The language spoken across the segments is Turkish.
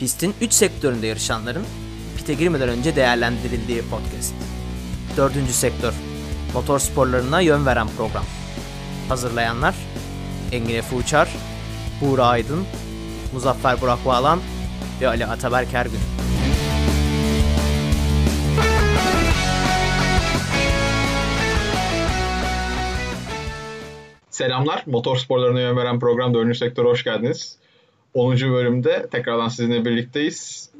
Pistin 3 sektöründe yarışanların pite girmeden önce değerlendirildiği podcast. Dördüncü sektör, motor sporlarına yön veren program. Hazırlayanlar Engin Efe Uçar, Buğra Aydın, Muzaffer Burak Bağlan ve Ali Ataberk Ergün. Selamlar. Motor sporlarına yön veren program 4. sektöre hoş geldiniz. 10. bölümde tekrardan sizinle birlikteyiz.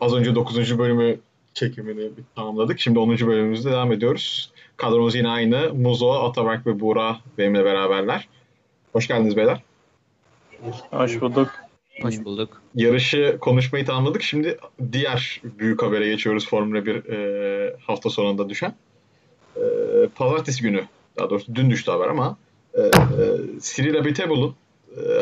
Az önce 9. bölümü çekimini tamamladık. Şimdi 10. bölümümüzde devam ediyoruz. Kadromuz yine aynı. Muzo, Ataberk ve Buğra benimle beraberler. Hoş geldiniz beyler. Hoş bulduk. Hoş bulduk. Yarışı konuşmayı tamamladık. Şimdi diğer büyük habere geçiyoruz Formula 1 e, hafta sonunda düşen. E, Pazartesi günü, daha doğrusu dün düştü haber ama e, e, Cyril Abiteboul'un e,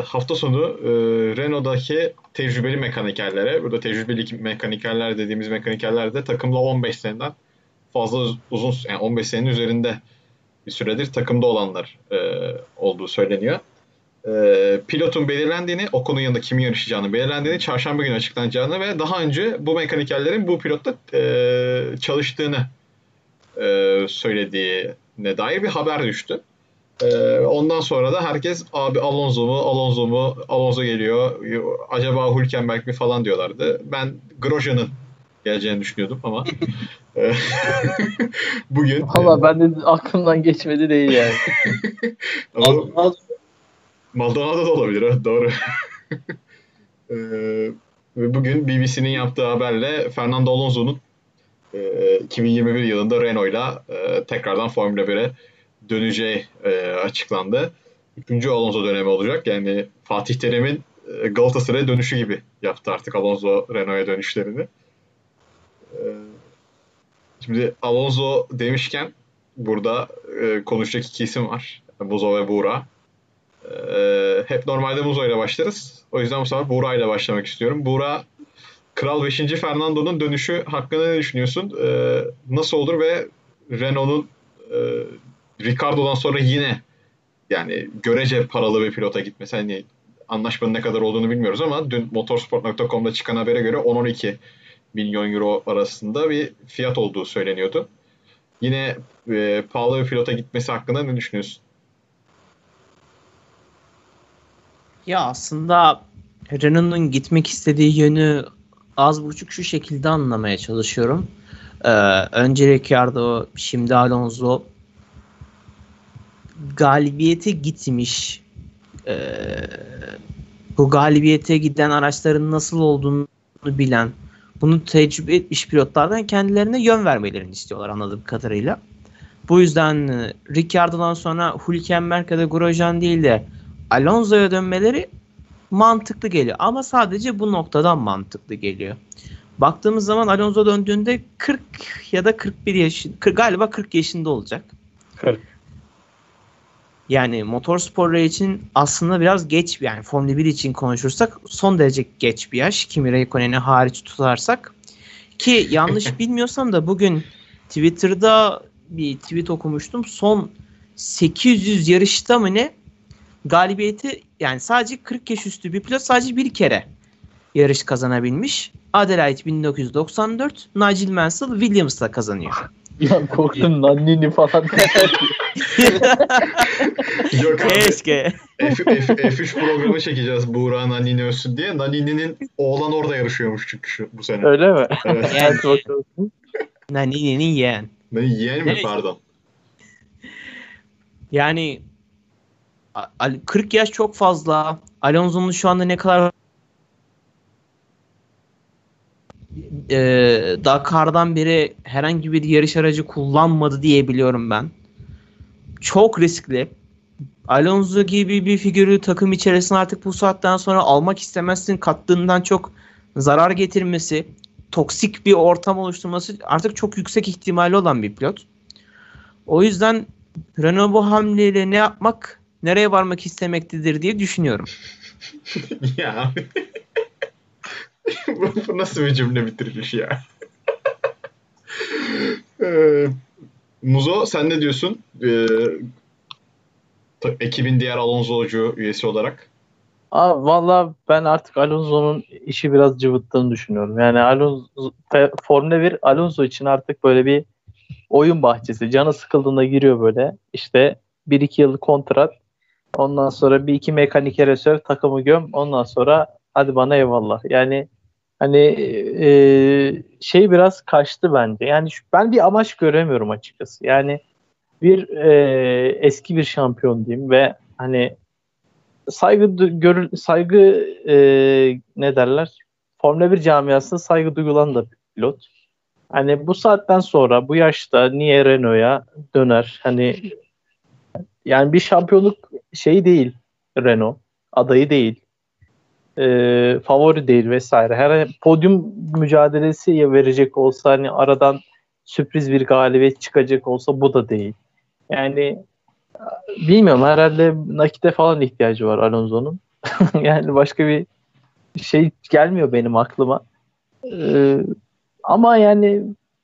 hafta sonu e, Renault'daki tecrübeli mekanikerlere, burada tecrübeli mekanikerler dediğimiz mekanikerler de takımla 15 seneden fazla uzun, yani 15 senenin üzerinde bir süredir takımda olanlar e, olduğu söyleniyor. E, pilotun belirlendiğini, o konunun yanında kimin yarışacağını belirlendiğini, çarşamba günü açıklanacağını ve daha önce bu mekanikerlerin bu pilotta çalıştığını e, söylediğine dair bir haber düştü. Ee, ondan sonra da herkes abi Alonso mu Alonso mu Alonso geliyor acaba Hülkenberg mi falan diyorlardı. Ben Grosjean'ın geleceğini düşünüyordum ama e, bugün Valla e, ben de aklımdan geçmedi değil yani. Maldonado. Maldonado da olabilir doğru. Ee, ve bugün BBC'nin yaptığı haberle Fernando Alonso'nun 2021 yılında Renault'la tekrardan Formula 1'e döneceği e, açıklandı. Üçüncü Alonso dönemi olacak. Yani Fatih Terim'in e, Galatasaray'a dönüşü gibi yaptı artık Alonso Renault'a dönüşlerini. E, şimdi Alonso demişken burada e, konuşacak iki isim var. Muzo ve Buğra. E, hep normalde Muzo ile başlarız. O yüzden bu sefer Buğra ile başlamak istiyorum. Buğra Kral 5. Fernando'nun dönüşü hakkında ne düşünüyorsun? E, nasıl olur ve Renault'un e, Ricardo'dan sonra yine yani görece paralı bir pilota gitmesi. Hani anlaşmanın ne kadar olduğunu bilmiyoruz ama dün motorsport.com'da çıkan habere göre 10-12 milyon euro arasında bir fiyat olduğu söyleniyordu. Yine e, pahalı bir pilota gitmesi hakkında ne düşünüyorsun? Ya aslında Renault'un gitmek istediği yönü az buçuk şu şekilde anlamaya çalışıyorum. Ee, önce Ricardo, şimdi Alonso galibiyete gitmiş e, bu galibiyete giden araçların nasıl olduğunu bilen bunu tecrübe etmiş pilotlardan kendilerine yön vermelerini istiyorlar anladığım kadarıyla. Bu yüzden e, Ricciardo'dan sonra Hülkenberg ya da Grosjean değil de Alonso'ya dönmeleri mantıklı geliyor. Ama sadece bu noktadan mantıklı geliyor. Baktığımız zaman Alonso döndüğünde 40 ya da 41 yaş galiba 40 yaşında olacak. 40. Yani motorsporları için aslında biraz geç yani Formula 1 için konuşursak son derece geç bir yaş. Kimi Raikkonen'i hariç tutarsak. Ki yanlış bilmiyorsam da bugün Twitter'da bir tweet okumuştum. Son 800 yarışta mı ne galibiyeti yani sadece 40 yaş üstü bir pilot sadece bir kere yarış kazanabilmiş. Adelaide 1994, Nigel Mansell Williams'la kazanıyor. Ya korktum Nannini falan. Yok abi. Keşke. F, F, F3 programı çekeceğiz Buğra Nanini ölsün diye. Nanini'nin oğlan orada yarışıyormuş çünkü şu, bu sene. Öyle mi? Evet. Yani. Nani'nin yeğen. Ben yeğen mi Evet. pardon? Yani a- a- 40 yaş çok fazla. Alonso'nun şu anda ne kadar e, Dakar'dan beri herhangi bir yarış aracı kullanmadı diye biliyorum ben. Çok riskli. Alonso gibi bir figürü takım içerisine artık bu saatten sonra almak istemezsin. Kattığından çok zarar getirmesi, toksik bir ortam oluşturması artık çok yüksek ihtimali olan bir pilot. O yüzden Renault bu hamleyle ne yapmak, nereye varmak istemektedir diye düşünüyorum. ya. Bu, bu nasıl bir cümle bitiriliş ya? Ee, Muzo sen ne diyorsun? Ee, ta- ekibin diğer Alonso'cu üyesi olarak. Abi valla ben artık Alonso'nun işi biraz cıvıttığını düşünüyorum. Yani Alonso Formula 1 Alonso için artık böyle bir oyun bahçesi. Canı sıkıldığında giriyor böyle. İşte 1-2 yıllık kontrat. Ondan sonra bir iki mekanik reserv takımı göm. Ondan sonra hadi bana eyvallah. Yani hani e, şey biraz kaçtı bence. Yani şu, ben bir amaç göremiyorum açıkçası. Yani bir e, eski bir şampiyon diyeyim ve hani saygı görül saygı e, ne derler? Formula 1 camiasında saygı duyulan da bir pilot. Hani bu saatten sonra bu yaşta niye Renault'a döner? Hani yani bir şampiyonluk şeyi değil Renault. Adayı değil. E, favori değil vesaire. Her podyum mücadelesi verecek olsa hani aradan sürpriz bir galibiyet çıkacak olsa bu da değil. Yani bilmiyorum herhalde nakite falan ihtiyacı var Alonso'nun. yani başka bir şey gelmiyor benim aklıma. Ee, ama yani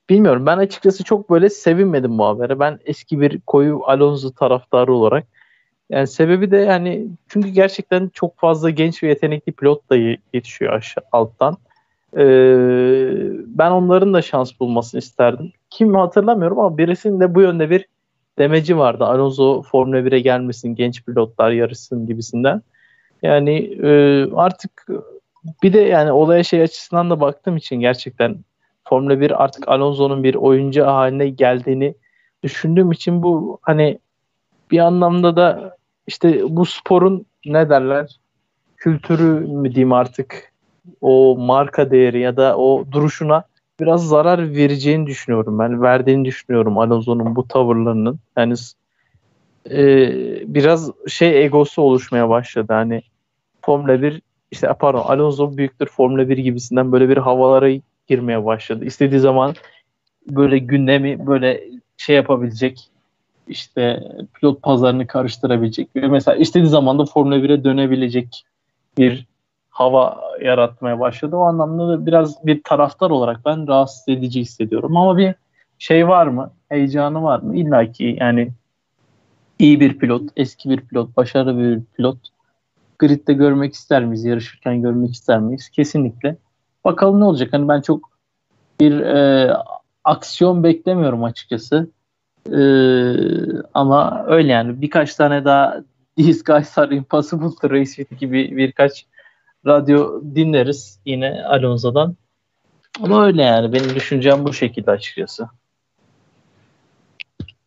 bilmiyorum ben açıkçası çok böyle sevinmedim bu habere. Ben eski bir koyu Alonso taraftarı olarak. Yani sebebi de yani çünkü gerçekten çok fazla genç ve yetenekli pilot da yetişiyor aşağı alttan. Ee, ben onların da şans bulmasını isterdim. Kim hatırlamıyorum ama birisinin de bu yönde bir demeci vardı. Alonso Formula 1'e gelmesin, genç pilotlar yarışsın gibisinden. Yani e, artık bir de yani olaya şey açısından da baktığım için gerçekten Formula 1 artık Alonso'nun bir oyuncu haline geldiğini düşündüğüm için bu hani bir anlamda da işte bu sporun ne derler kültürü mü diyeyim artık o marka değeri ya da o duruşuna biraz zarar vereceğini düşünüyorum ben. Verdiğini düşünüyorum Alonso'nun bu tavırlarının. Yani e, biraz şey egosu oluşmaya başladı. Hani Formula 1 işte pardon Alonso büyüktür Formula 1 gibisinden böyle bir havalara girmeye başladı. İstediği zaman böyle gündemi böyle şey yapabilecek işte pilot pazarını karıştırabilecek ve mesela istediği zaman da Formula 1'e dönebilecek bir hava yaratmaya başladı. O anlamda da biraz bir taraftar olarak ben rahatsız edici hissediyorum. Ama bir şey var mı? Heyecanı var mı? İlla ki yani iyi bir pilot, eski bir pilot, başarılı bir pilot gridde görmek ister miyiz? Yarışırken görmek ister miyiz? Kesinlikle. Bakalım ne olacak? Hani ben çok bir e, aksiyon beklemiyorum açıkçası. E, ama öyle yani. Birkaç tane daha These Guys Are Impossible to Race With gibi birkaç radyo dinleriz yine Alonso'dan. Ama öyle yani. Benim düşüncem bu şekilde açıkçası.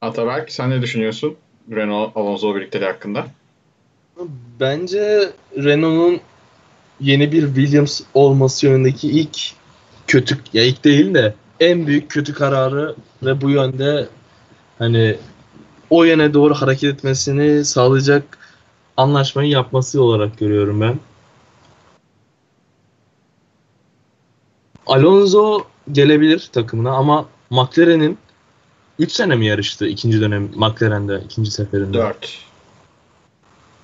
Ataberk sen ne düşünüyorsun Renault Alonso birlikteliği hakkında? Bence Renault'un yeni bir Williams olması yönündeki ilk kötü ya ilk değil de en büyük kötü kararı ve bu yönde hani o yöne doğru hareket etmesini sağlayacak anlaşmayı yapması olarak görüyorum ben. Alonso gelebilir takımına ama McLaren'in 3 sene mi yarıştı ikinci dönem McLaren'de ikinci seferinde? 4.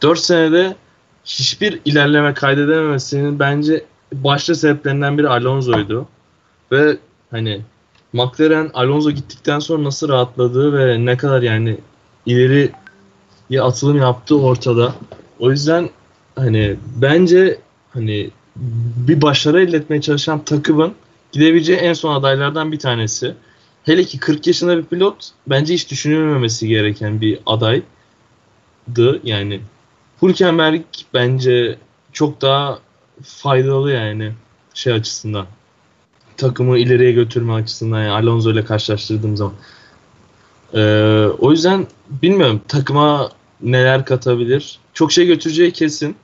4 senede hiçbir ilerleme kaydedememesinin bence başta sebeplerinden biri Alonso'ydu. Ve hani McLaren Alonso gittikten sonra nasıl rahatladığı ve ne kadar yani ileri atılım yaptığı ortada. O yüzden hani bence hani bir başarı elde etmeye çalışan takımın gidebileceği en son adaylardan bir tanesi. Hele ki 40 yaşında bir pilot bence hiç düşünülmemesi gereken bir adaydı. Yani Hülkenberg bence çok daha faydalı yani şey açısından. Takımı ileriye götürme açısından yani Alonso ile karşılaştırdığım zaman. Ee, o yüzden bilmiyorum takıma neler katabilir. Çok şey götüreceği kesin.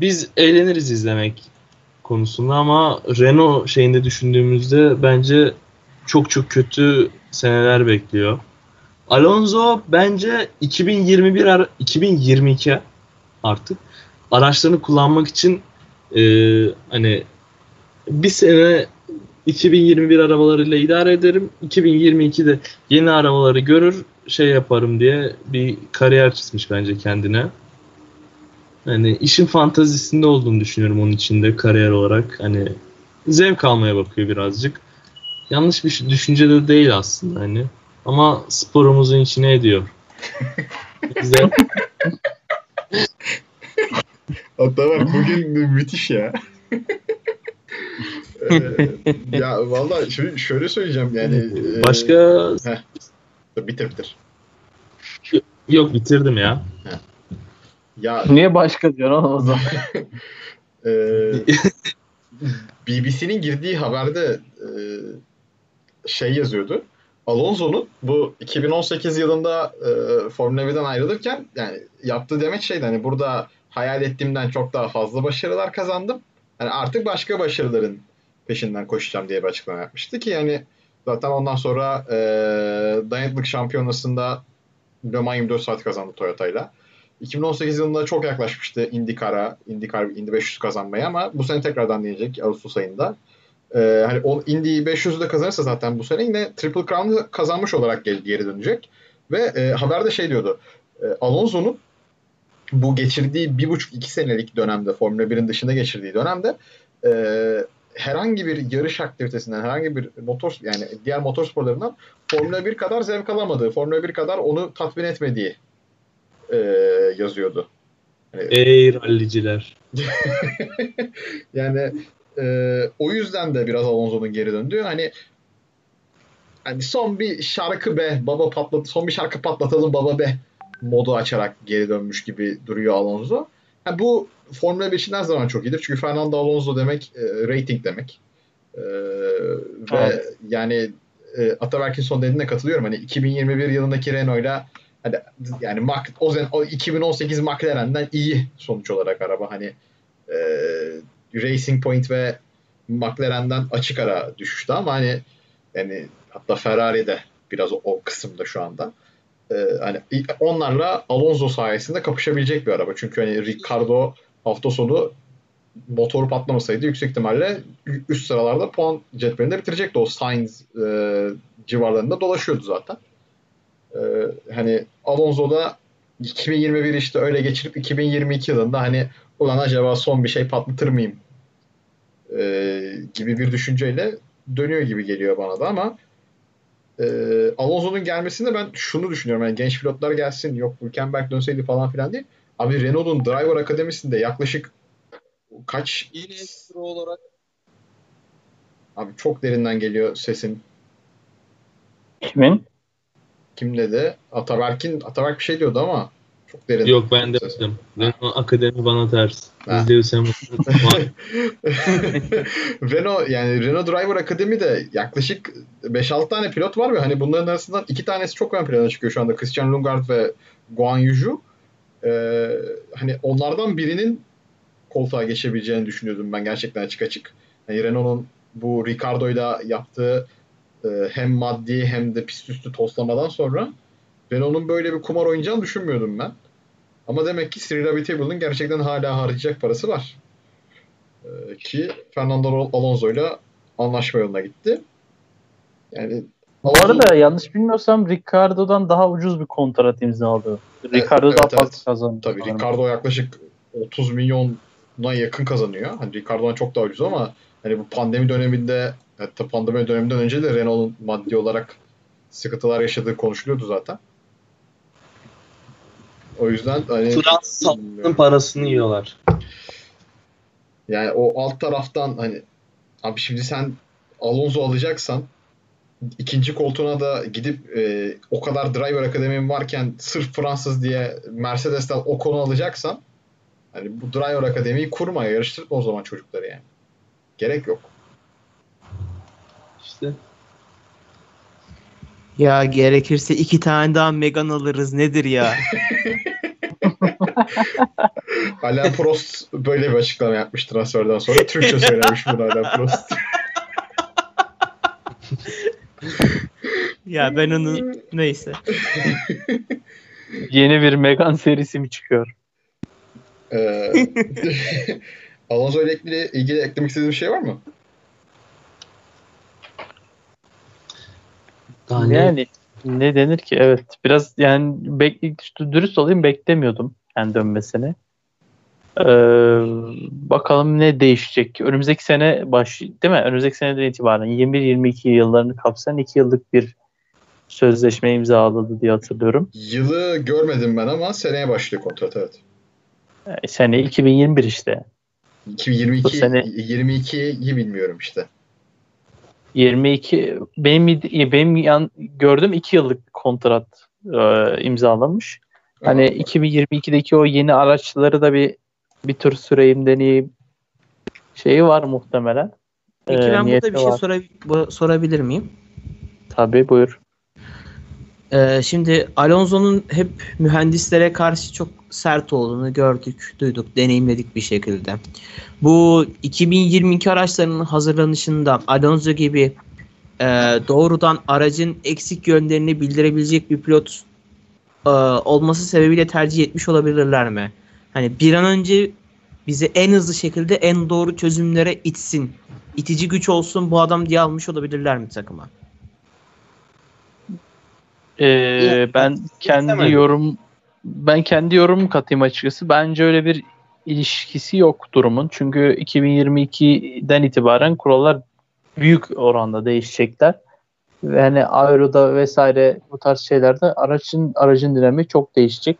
Biz eğleniriz izlemek konusunda ama Renault şeyinde düşündüğümüzde bence çok çok kötü seneler bekliyor. Alonso bence 2021 ara, 2022 artık araçlarını kullanmak için e, hani bir sene 2021 arabalarıyla idare ederim. 2022'de yeni arabaları görür şey yaparım diye bir kariyer çizmiş bence kendine. Hani işin fantazisinde olduğunu düşünüyorum onun içinde kariyer olarak. Hani zevk almaya bakıyor birazcık. Yanlış bir düşünce de değil aslında hani. Ama sporumuzun içine ediyor. Bize Ataberk bugün müthiş ya. Ee, ya valla şöyle, şöyle söyleyeceğim yani. e, Başka bitir bitir. yok bitirdim ya. Ya Niye başka diyorsun oğlum o zaman? e, BBC'nin girdiği haberde e, şey yazıyordu. Alonso'nun bu 2018 yılında e, Formula 1'den ayrılırken yani yaptığı demek şeydi hani burada hayal ettiğimden çok daha fazla başarılar kazandım. Hani artık başka başarıların peşinden koşacağım diye bir açıklama yapmıştı ki yani zaten ondan sonra e, dayanıklık şampiyonasında Le Mans 24 saat kazandı Toyota'yla. 2018 yılında çok yaklaşmıştı IndyCar'a, IndyCar Indy 500 kazanmaya ama bu sene tekrardan deneyecek Ağustos ayında. Ee, hani o Indy 500'ü de kazanırsa zaten bu sene yine Triple Crown'ı kazanmış olarak geri, geri dönecek. Ve e, haberde şey diyordu. E, Alonso'nun bu geçirdiği bir buçuk iki senelik dönemde Formula 1'in dışında geçirdiği dönemde e, herhangi bir yarış aktivitesinden herhangi bir motor yani diğer motor sporlarından Formula 1 kadar zevk alamadığı, Formula 1 kadar onu tatmin etmediği e, yazıyordu. Ey ralliciler. yani e, o yüzden de biraz Alonso'nun geri döndüğü hani hani son bir şarkı be baba patlat son bir şarkı patlatalım baba be modu açarak geri dönmüş gibi duruyor Alonso. Ha, bu Formula 1 için her zaman çok iyidir. Çünkü Fernando Alonso demek e, rating demek. E, ve Evet. yani e, Ataberk'in son dediğine katılıyorum. Hani 2021 yılındaki Renault'la hani yani Mac, o, o 2018 McLaren'den iyi sonuç olarak araba. Hani e, Racing Point ve McLaren'den açık ara düşüştü ama hani yani hatta Ferrari de biraz o, o kısımda şu anda. E, hani onlarla Alonso sayesinde kapışabilecek bir araba. Çünkü hani Ricardo hafta sonu motoru patlamasaydı yüksek ihtimalle üst sıralarda puan cetvelinde bitirecekti. O Sainz e, civarlarında dolaşıyordu zaten. E, hani Alonso da 2021 işte öyle geçirip 2022 yılında hani ulan acaba son bir şey patlatır mıyım e, gibi bir düşünceyle dönüyor gibi geliyor bana da ama e, Alonso'nun gelmesinde ben şunu düşünüyorum. Yani genç pilotlar gelsin yok Hülkenberg dönseydi falan filan değil. Abi Renault'un Driver Akademisi'nde yaklaşık kaç Yine ekstra olarak abi çok derinden geliyor sesin. Kimin? Kim dedi? Ataberk'in Ataberk bir şey diyordu ama çok derin. Yok ben ses. demedim. Renault Akademi bana ters. Ha. Biz Lewis Hamilton. Renault yani Renault Driver Akademi'de yaklaşık 5-6 tane pilot var ve hani bunların arasından iki tanesi çok ön plana çıkıyor şu anda. Christian Lundgaard ve Guan Yu Ee, hani onlardan birinin koltuğa geçebileceğini düşünüyordum ben gerçekten açık açık. Hani Renault'un bu Ricardo'yla yaptığı e, hem maddi hem de pist üstü toslamadan sonra Renault'un böyle bir kumar oynayacağını düşünmüyordum ben. Ama demek ki Cyril Abitable'ın gerçekten hala harcayacak parası var. Ee, ki Fernando Alonso'yla anlaşma yoluna gitti. Yani Bu arada yanlış bilmiyorsam Ricardo'dan daha ucuz bir kontrat imzaladı. Ricardo evet, daha evet. fazla kazandı. Tabii sanırım. Ricardo yaklaşık 30 milyona yakın kazanıyor. Hani Ricardo'dan çok daha ucuz ama hani bu pandemi döneminde hatta pandemi döneminden önce de Renault'un maddi olarak sıkıntılar yaşadığı konuşuluyordu zaten. O yüzden hani Fransız halkının parasını yiyorlar. yani o alt taraftan hani abi şimdi sen Alonso alacaksan ikinci koltuğuna da gidip e, o kadar driver akademim varken sırf Fransız diye Mercedes'ten o konu alacaksan hani bu driver akademiyi kurma yarıştırma o zaman çocukları yani. Gerek yok. İşte Ya gerekirse iki tane daha Megan alırız nedir ya? Alain Prost böyle bir açıklama yapmış transferden sonra. Türkçe söylemiş bunu Alain Prost. ya ben onu neyse. Yeni bir Megan serisi mi çıkıyor? Ee, Alonso ile ilgili, ilgili eklemek istediğiniz bir şey var mı? daha ne? Yani ne denir ki? Evet. Biraz yani bek dürüst olayım beklemiyordum yani dönmesini. Ee, bakalım ne değişecek. Önümüzdeki sene baş değil mi? Önümüzdeki seneden itibaren 21-22 yıllarını kapsayan 2 yıllık bir sözleşme imzaladı diye hatırlıyorum. Yılı görmedim ben ama seneye başlıyor kontrat evet. E, Sene 2021 işte. 2022 Bu sene- 22'yi bilmiyorum işte. 22 benim benim yan, gördüğüm 2 yıllık kontrat e, imzalamış. Hani Ama 2022'deki o yeni araçları da bir bir tür süreyim deneyeyim şeyi var muhtemelen. Peki Ee, ben burada bir şey var. sora- bu- sorabilir miyim? Tabii buyur. Ee, şimdi Alonso'nun hep mühendislere karşı çok sert olduğunu gördük, duyduk, deneyimledik bir şekilde. Bu 2022 araçlarının hazırlanışında Alonso gibi e, doğrudan aracın eksik yönlerini bildirebilecek bir pilot e, olması sebebiyle tercih etmiş olabilirler mi? Hani bir an önce bizi en hızlı şekilde en doğru çözümlere itsin. itici güç olsun bu adam diye almış olabilirler mi takıma? Ee, ben kendi yorum ben kendi yorumumu katayım açıkçası. Bence öyle bir ilişkisi yok durumun. Çünkü 2022'den itibaren kurallar büyük oranda değişecekler. Ve hani Aero'da vesaire bu tarz şeylerde aracın aracın dinamiği çok değişecek.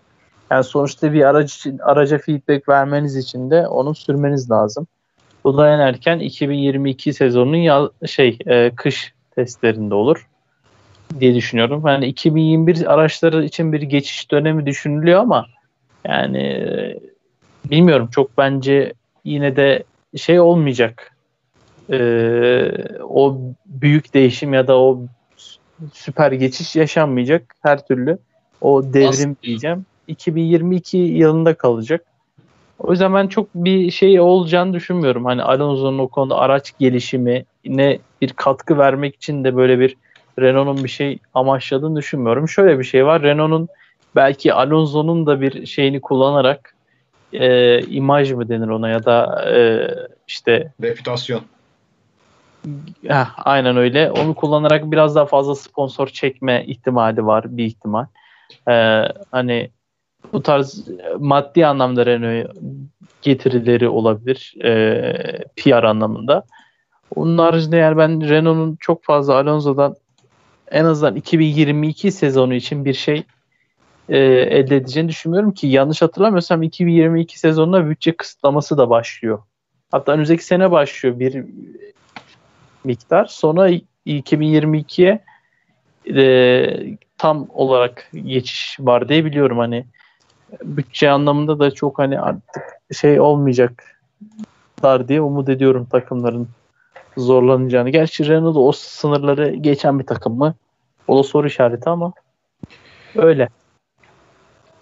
Yani sonuçta bir araç için araca feedback vermeniz için de onu sürmeniz lazım. Bu da en erken 2022 sezonunun ya, şey e, kış testlerinde olur diye düşünüyorum. Yani 2021 araçları için bir geçiş dönemi düşünülüyor ama yani e, bilmiyorum çok bence yine de şey olmayacak. Ee, o büyük değişim ya da o süper geçiş yaşanmayacak her türlü. O devrim Aslında- diyeceğim. 2022 yılında kalacak. O yüzden ben çok bir şey olacağını düşünmüyorum. Hani Alonso'nun o konuda araç gelişimi ne bir katkı vermek için de böyle bir Renault'un bir şey amaçladığını düşünmüyorum. Şöyle bir şey var. Renault'un belki Alonso'nun da bir şeyini kullanarak e, imaj mı denir ona ya da e, işte reputasyon. Heh, aynen öyle. Onu kullanarak biraz daha fazla sponsor çekme ihtimali var bir ihtimal. Ee, hani bu tarz maddi anlamda Renault'a getirileri olabilir ee, PR anlamında. Onun haricinde yani ben Renault'un çok fazla Alonso'dan en azından 2022 sezonu için bir şey e, elde edeceğini düşünmüyorum ki yanlış hatırlamıyorsam 2022 sezonuna bütçe kısıtlaması da başlıyor. Hatta önümüzdeki sene başlıyor bir miktar. Sonra 2022'ye e, tam olarak geçiş var diye biliyorum hani bütçe anlamında da çok hani artık şey olmayacak dar diye umut ediyorum takımların zorlanacağını. Gerçi Renault o sınırları geçen bir takım mı? O da soru işareti ama öyle.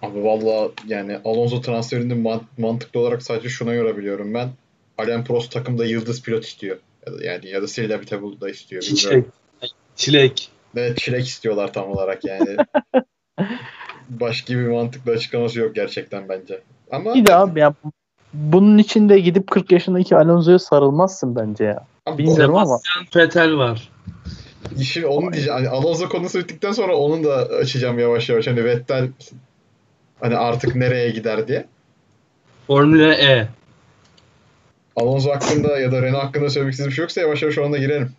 Abi valla yani Alonso transferini man- mantıklı olarak sadece şuna yorabiliyorum ben. Alain Prost takımda yıldız pilot istiyor. Ya da, yani ya da Celebrity da istiyor. Çilek. bilmiyorum. Çilek. Ve çilek istiyorlar tam olarak yani. Başka bir mantıklı açıklaması yok gerçekten bence. Ama Bir de abi ya bunun içinde gidip 40 yaşındaki Alonso'ya sarılmazsın bence ya. Abi, Bilmiyorum ama Sebastian Vettel var. işi onu diyeceğim. Hani Alonso konusu bittikten sonra onun da açacağım yavaş yavaş. Hani Vettel hani artık nereye gider diye. Formula E. Alonso hakkında ya da Renault hakkında söylemek istediğim bir şey yoksa yavaş yavaş ona girelim.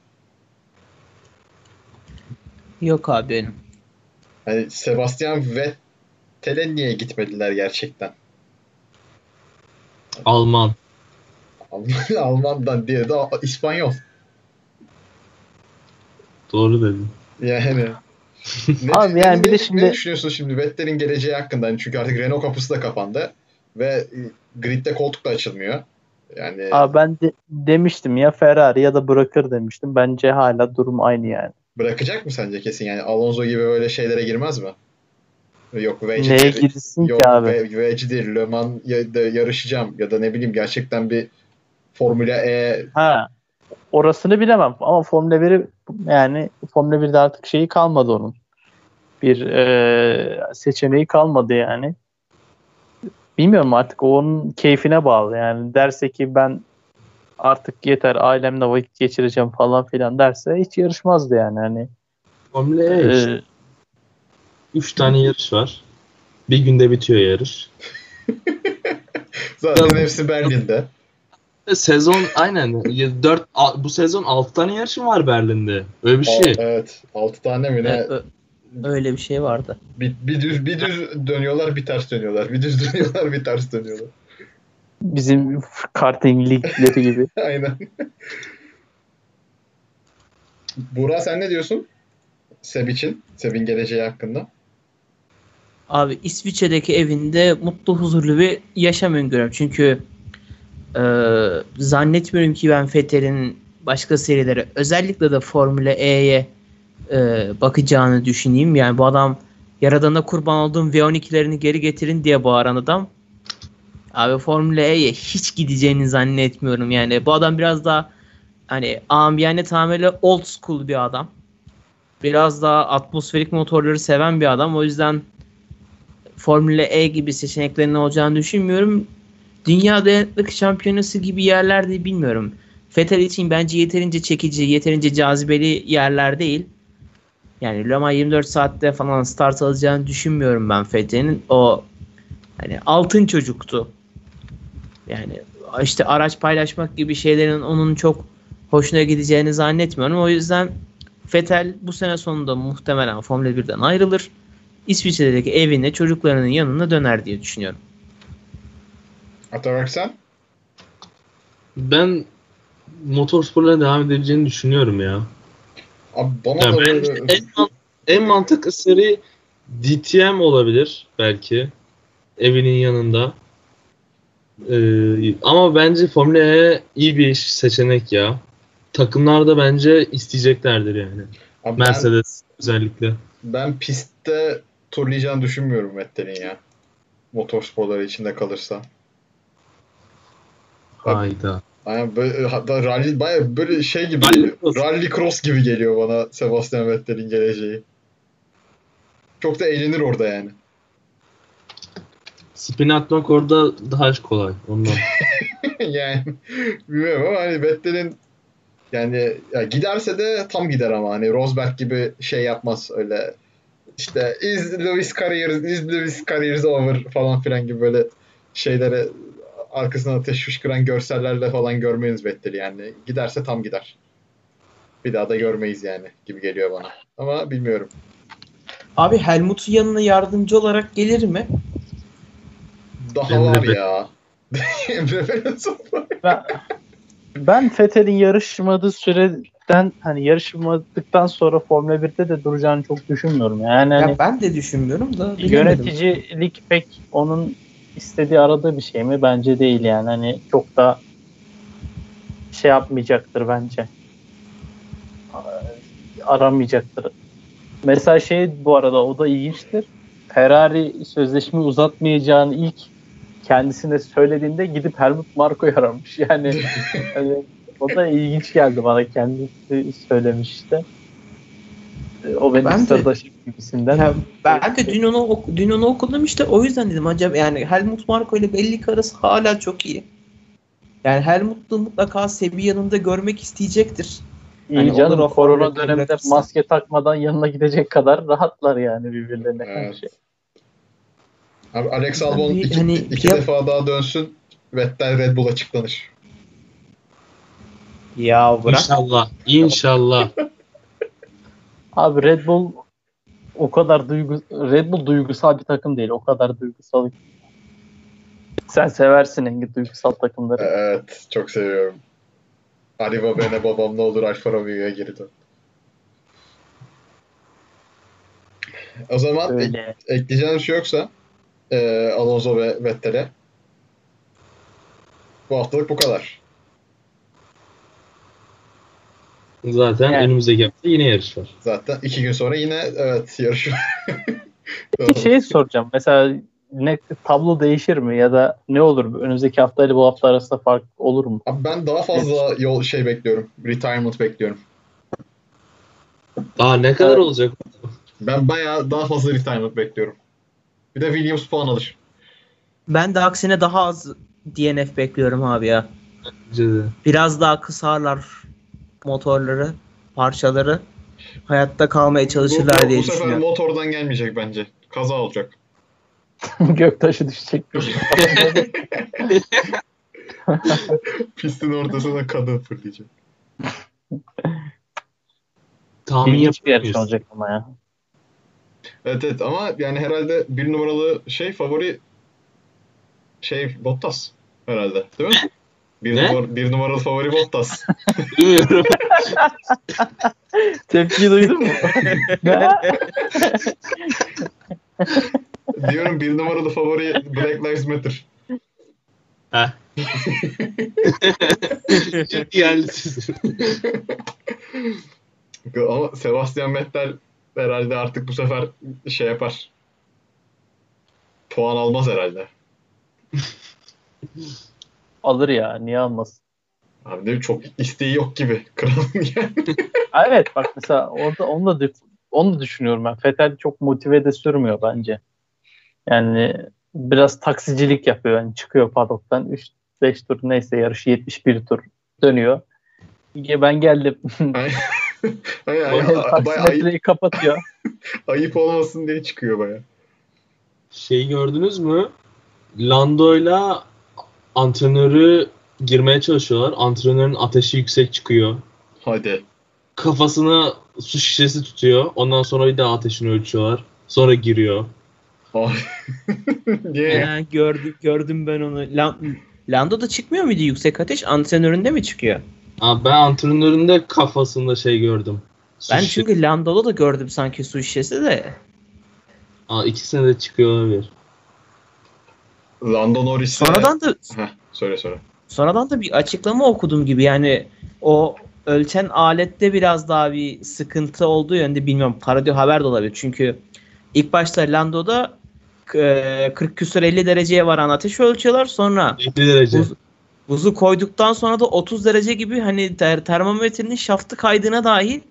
Yok abi benim. Hani Sebastian Vettel'e niye gitmediler gerçekten? Alman. Alman- Alman'dan diye de İspanyol. Doğru dedin. Yani. Ne, Abi yani ne- bir de şimdi- Ne düşünüyorsun şimdi Vettel'in geleceği hakkında? Hani çünkü artık Renault kapısı da kapandı. Ve e, gridde koltuk da açılmıyor. Yani Abi ben de, demiştim ya Ferrari ya da bırakır demiştim. Bence hala durum aynı yani. bırakacak mı sence kesin? Yani Alonso gibi böyle şeylere girmez mi? Yok Neye V'cidir, girsin yok ki abi? V- V'cidir, Le Mans ya da yarışacağım ya da ne bileyim gerçekten bir Formula E Ha. Orasını bilemem ama Formula 1'i yani Formula 1'de artık şeyi kalmadı onun. Bir e, seçeneği kalmadı yani. Bilmiyorum artık o onun keyfine bağlı yani. Derse ki ben artık yeter ailemle vakit geçireceğim falan filan derse hiç yarışmazdı yani hani. Formula E işte. E, Üç tane yarış var. Bir günde bitiyor yarış. zaten Tabii. hepsi Berlin'de. E, Sezon aynen. Ya Dört, a- bu sezon 6 tane yarışım var Berlin'de. Öyle bir şey. Evet. 6 tane mi ne? Evet, ö- öyle bir şey vardı. Bir, bir düz bir düz dönüyorlar, bir ters dönüyorlar. Bir düz dönüyorlar, bir ters dönüyorlar. Bizim karting ligleri gibi. Aynen. Burak sen ne diyorsun? Seb için. Seb'in geleceği hakkında. Abi İsviçre'deki evinde mutlu huzurlu bir yaşam öngörüyorum. Çünkü e, zannetmiyorum ki ben Vettel'in başka serilere özellikle de Formula E'ye e, bakacağını düşüneyim. Yani bu adam yaradana kurban olduğum V12'lerini geri getirin diye bağıran adam. Abi Formula E'ye hiç gideceğini zannetmiyorum. Yani bu adam biraz daha hani ambiyane tamamıyla old school bir adam. Biraz daha atmosferik motorları seven bir adam. O yüzden Formula E gibi seçeneklerinin olacağını düşünmüyorum. Dünya dayanıklık şampiyonası gibi yerlerde bilmiyorum. Vettel için bence yeterince çekici, yeterince cazibeli yerler değil. Yani Le Mans 24 saatte falan start alacağını düşünmüyorum ben Vettel'in. O hani altın çocuktu. Yani işte araç paylaşmak gibi şeylerin onun çok hoşuna gideceğini zannetmiyorum. O yüzden Vettel bu sene sonunda muhtemelen Formula 1'den ayrılır. İsviçre'deki evine çocuklarının yanına döner diye düşünüyorum. Atarak sen? Ben motorsporlara devam edebileceğini düşünüyorum ya. Abi bana Ya da bence böyle... en, man- en mantıklı seri DTM olabilir belki. Evinin yanında. Ee, ama bence Formula E iyi bir seçenek ya. Takımlar da bence isteyeceklerdir yani. Abi ben, Mercedes özellikle. ben pistte turlayacağını düşünmüyorum Vettel'in ya. Motorsporları içinde kalırsa. Hayda. Aynen böyle hatta rally baya böyle şey gibi Rally cross. rally cross gibi geliyor bana Sebastian Vettel'in geleceği. Çok da eğlenir orada yani. Spin atmak orada daha kolay. Ondan. yani bilmiyorum ama hani Vettel'in yani ya giderse de tam gider ama hani Rosberg gibi şey yapmaz öyle işte is Lewis career is Lewis career's over falan filan gibi böyle şeylere arkasına ateş fışkıran görsellerle falan görmeyiz Vettel'i yani. Giderse tam gider. Bir daha da görmeyiz yani gibi geliyor bana. Ama bilmiyorum. Abi Helmut'un yanına yardımcı olarak gelir mi? Daha Emre var ya. Ben, ben Fethel'in yarışmadığı süreden hani yarışmadıktan sonra Formula 1'de de duracağını çok düşünmüyorum. Yani hani Ya ben de düşünmüyorum da bilemedim. yöneticilik pek onun istediği aradığı bir şey mi? Bence değil yani. Hani çok da şey yapmayacaktır bence. Aramayacaktır. Mesela şey bu arada o da ilginçtir. Ferrari sözleşme uzatmayacağını ilk kendisine söylediğinde gidip Helmut Marko'yu aramış. Yani hani o da ilginç geldi bana kendisi söylemişti. O benim Ben de- sırdaşım gibisinden. Ya ben de dün onu, ok- dün onu okudum işte o yüzden dedim acaba yani Helmut Marko ile belli ki arası hala çok iyi. Yani Helmut'u mutlaka Sebi yanında görmek isteyecektir. İyi Hani canım o korona döneminde bırakırsa. maske takmadan yanına gidecek kadar rahatlar yani birbirlerine Evet. karşı. Abi Alex Albon Bir- iki, hani iki ya- defa daha dönsün. Vettel Red Bull açıklanır. Ya bırak. İnşallah. İnşallah. Abi Red Bull o kadar duygu Red Bull duygusal bir takım değil. O kadar duygusal. Sen seversin Engin duygusal takımları. Evet. Çok seviyorum. Ali Babene babam ne olur Alfa Romeo'ya geri dön. O zaman ek- Öyle. ekleyeceğim bir şey yoksa e, Alonso ve Vettel'e bu haftalık bu kadar. Zaten Yani. önümüzdeki hafta yine yarış var. Zaten iki gün sonra yine evet yarış var. Bir şey soracağım. Mesela ne tablo değişir mi ya da ne olur önümüzdeki hafta ile bu hafta arasında fark olur mu? Abi ben daha fazla yol şey bekliyorum. Retirement bekliyorum. Aa ne kadar Evet. olacak? Ben bayağı daha fazla retirement bekliyorum. Bir de Williams puan alır. Ben de aksine daha az DNF bekliyorum abi ya. Biraz daha kısarlar motorları, parçaları. Hayatta kalmaya çalışırlar bu, diye bu sefer düşünüyorum. motordan gelmeyecek bence. Kaza olacak. Göktaşı düşecek. Pistin ortasına kadın fırlayacak. Tahmin İlginç bir yarış olacak ama ya. Evet evet ama yani herhalde bir numaralı şey favori şey Bottas. herhalde. Değil mi? Bir, Ne? numara- bir numaralı favori Bottas. Bilmiyorum. Tepkiyi duydun mu? Diyorum bir numaralı favori Black Lives Matter. Heh. Geldi sizin. Ama Sebastian Vettel herhalde artık bu sefer şey yapar. Puan almaz herhalde. Alır ya niye almasın? Abi de çok isteği yok gibi. Kralın yani. Evet bak mesela orada onu da onu da düşünüyorum ben. Fetel çok motive de sürmüyor bence. Yani biraz taksicilik yapıyor. Yani çıkıyor padoktan 3 5 tur neyse yarışı 71 tur dönüyor. Ben geldim. Ay- ay- ay- baya ayıp, Taksimetreyi kapatıyor. ayıp olmasın diye çıkıyor baya. Şey gördünüz mü? Lando'yla antrenörü girmeye çalışıyorlar. Antrenörün ateşi yüksek çıkıyor. Hadi. Kafasına su şişesi tutuyor. Ondan sonra bir daha ateşini ölçüyorlar. Sonra giriyor. Ya? Ya, gördüm, gördüm ben onu. Lan- Lando'da çıkmıyor muydu yüksek ateş? Antrenöründe mi çıkıyor? Aa, ben antrenörün de kafasında şey gördüm. Su Ben şişesi. çünkü Lando'da da gördüm sanki su şişesi de. Aa, ikisine de çıkıyor olabilir. Lando Norris'le... Sonradan da Heh, söyle söyle. sonradan da bir açıklama okudum gibi yani o ölçen alette biraz daha bir sıkıntı olduğu yönde bilmiyorum parodi haber de olabilir. Çünkü ilk başta Lando'da e, 40 küsur 50 dereceye varan ateş ölçüyorlar. Sonra 50 derece. buz, buzu koyduktan sonra da 30 derece gibi hani ter, termometrenin şaftı kaydına dahil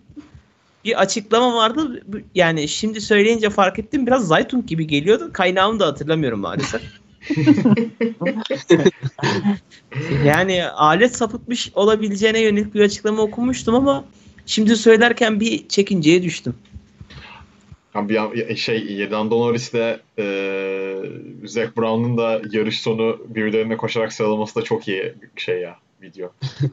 bir açıklama vardı. Yani şimdi söyleyince fark ettim biraz Zaytun gibi geliyordu. Kaynağımı da hatırlamıyorum maalesef. yani alet sapıtmış olabileceğine yönelik bir açıklama okumuştum ama şimdi söylerken bir çekinceye düştüm. Abi ya, şey Lando Norris'le e, Zac Brown'un da yarış sonu birbirlerine koşarak sıralaması da çok iyi bir şey ya video.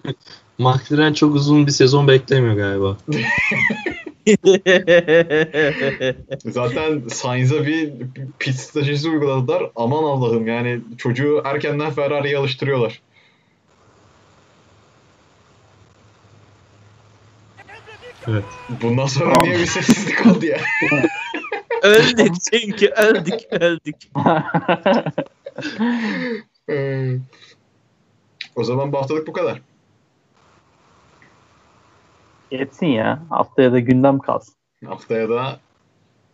McLaren çok uzun bir sezon beklemiyor galiba. Zaten Sainz'a bir pit stratejisi uyguladılar. Aman Allah'ım yani çocuğu erkenden Ferrari'ye alıştırıyorlar. Evet. Bundan sonra niye bir sessizlik oldu ya? öldük çünkü öldük öldük. Ee, o zaman bu haftalık bu kadar. Yetsin ya. Haftaya da gündem kalsın. Haftaya da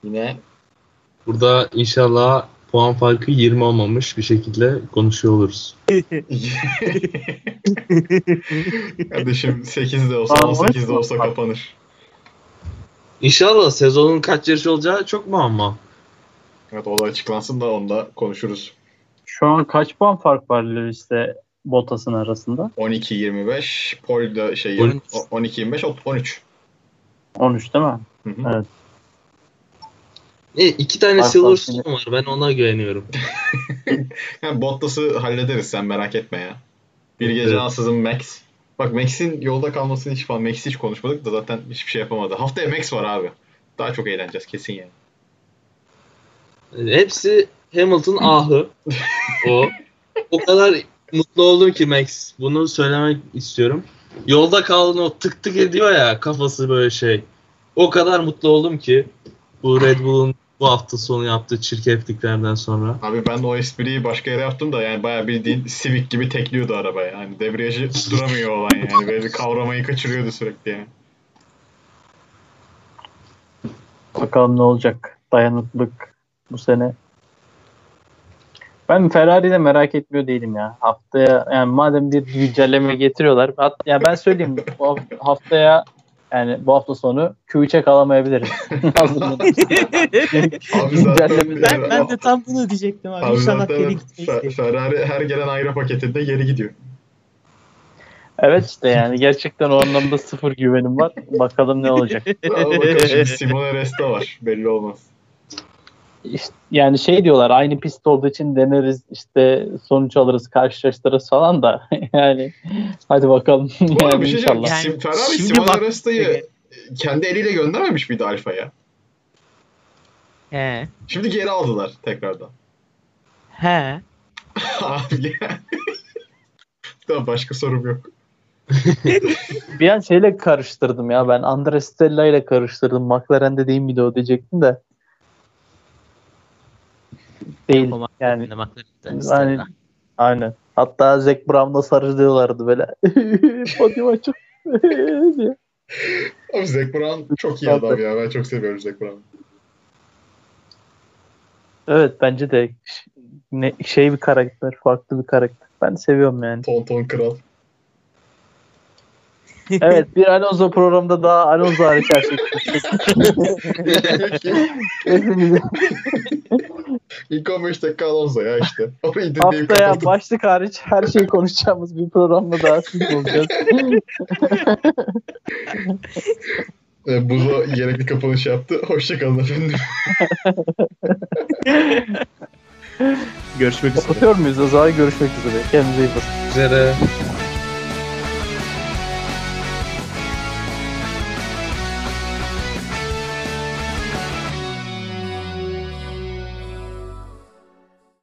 yine Burada inşallah puan farkı 20 olmamış bir şekilde konuşuyor oluruz. Kardeşim 8'de olsa Aa, 18'de evet. olsa kapanır. İnşallah sezonun kaç yarışı olacağı çok mu ama? Evet o da açıklansın da onu da konuşuruz. Şu an kaç puan fark var Lewis'le Bottas'ın arasında? 12-25, Paul da şey 13. 12-25, 13. 13 değil mi? Hı hı. Evet. E, iki tane Fark Silverstone var. Ben ona güveniyorum. Yani Bottas'ı hallederiz sen merak etme ya. Bir gece Evet. ansızın Max. Bak Max'in yolda kalmasını hiç falan Max'i hiç konuşmadık da zaten hiçbir şey yapamadı. Haftaya Max var abi. Daha çok eğleneceğiz kesin yani. Hepsi Hamilton ahı. O. O kadar mutlu oldum ki Max. Bunu söylemek istiyorum. Yolda kaldığında o tık tık ediyor ya kafası böyle şey. O kadar mutlu oldum ki bu Red Bull'un bu hafta sonu yaptığı çirkefliklerden sonra. Abi ben o espriyi başka yere yaptım da yani bayağı bildiğin Civic gibi tekliyordu araba yani. Debriyajı duramıyor olan yani. Böyle kavramayı kaçırıyordu sürekli yani. Bakalım ne olacak. Dayanıklılık bu sene. Ben Ferrari'de merak etmiyor değilim ya. Haftaya yani madem bir güncelleme getiriyorlar. Hat, yani ben söyleyeyim bu haf- haftaya yani bu hafta sonu Q3'e kalamayabiliriz. Abi Ben, ben de tam bunu diyecektim abi. Abi İnşallah geri gitmeyiz. Ferrari her gelen ayrı paketinde geri gidiyor. evet işte yani gerçekten o anlamda sıfır güvenim var. Bakalım ne olacak. Ama bakalım şimdi Simone Resta var. Belli olmaz. İşte, yani şey diyorlar aynı pist olduğu için deneriz işte sonuç alırız karşılaştırırız falan da yani hadi bakalım Bu yani bir şey inşallah. Yani Sim- Ferrari şimdi Simone bak- Resta'yı kendi eliyle göndermemiş miydi Alfa'ya? He. Şimdi geri aldılar tekrardan. He. Abi ya. Tamam başka sorum yok. Bir an şeyle karıştırdım ya ben. Andres Stella ile karıştırdım. McLaren'de değil miydi o diyecektim de. Değil. O Yani McLaren'de. Aynen. Hatta Zac Brown'la sarılıyorlardı böyle. Podyuma çok diye. Abi Zac Brown çok iyi adam ya. Ben çok seviyorum Zac Brown'u. Evet bence de ne, şey bir karakter, farklı bir karakter. Ben seviyorum yani. Ton ton kral. Evet bir Alonso programda daha Alonso hariç her şey konuştuk. Hepimiz İlk 15 dakika Alonso ya işte. Orayı dinleyip haftaya kapattım. başlık hariç her şeyi konuşacağımız bir programda daha siz olacağız. Ee, Buzo gerekli kapanış yaptı. Hoşçakalın efendim. Görüşmek üzere. Kapatıyor muyuz? O zaman görüşmek üzere. Kendinize iyi bakın. Üzere.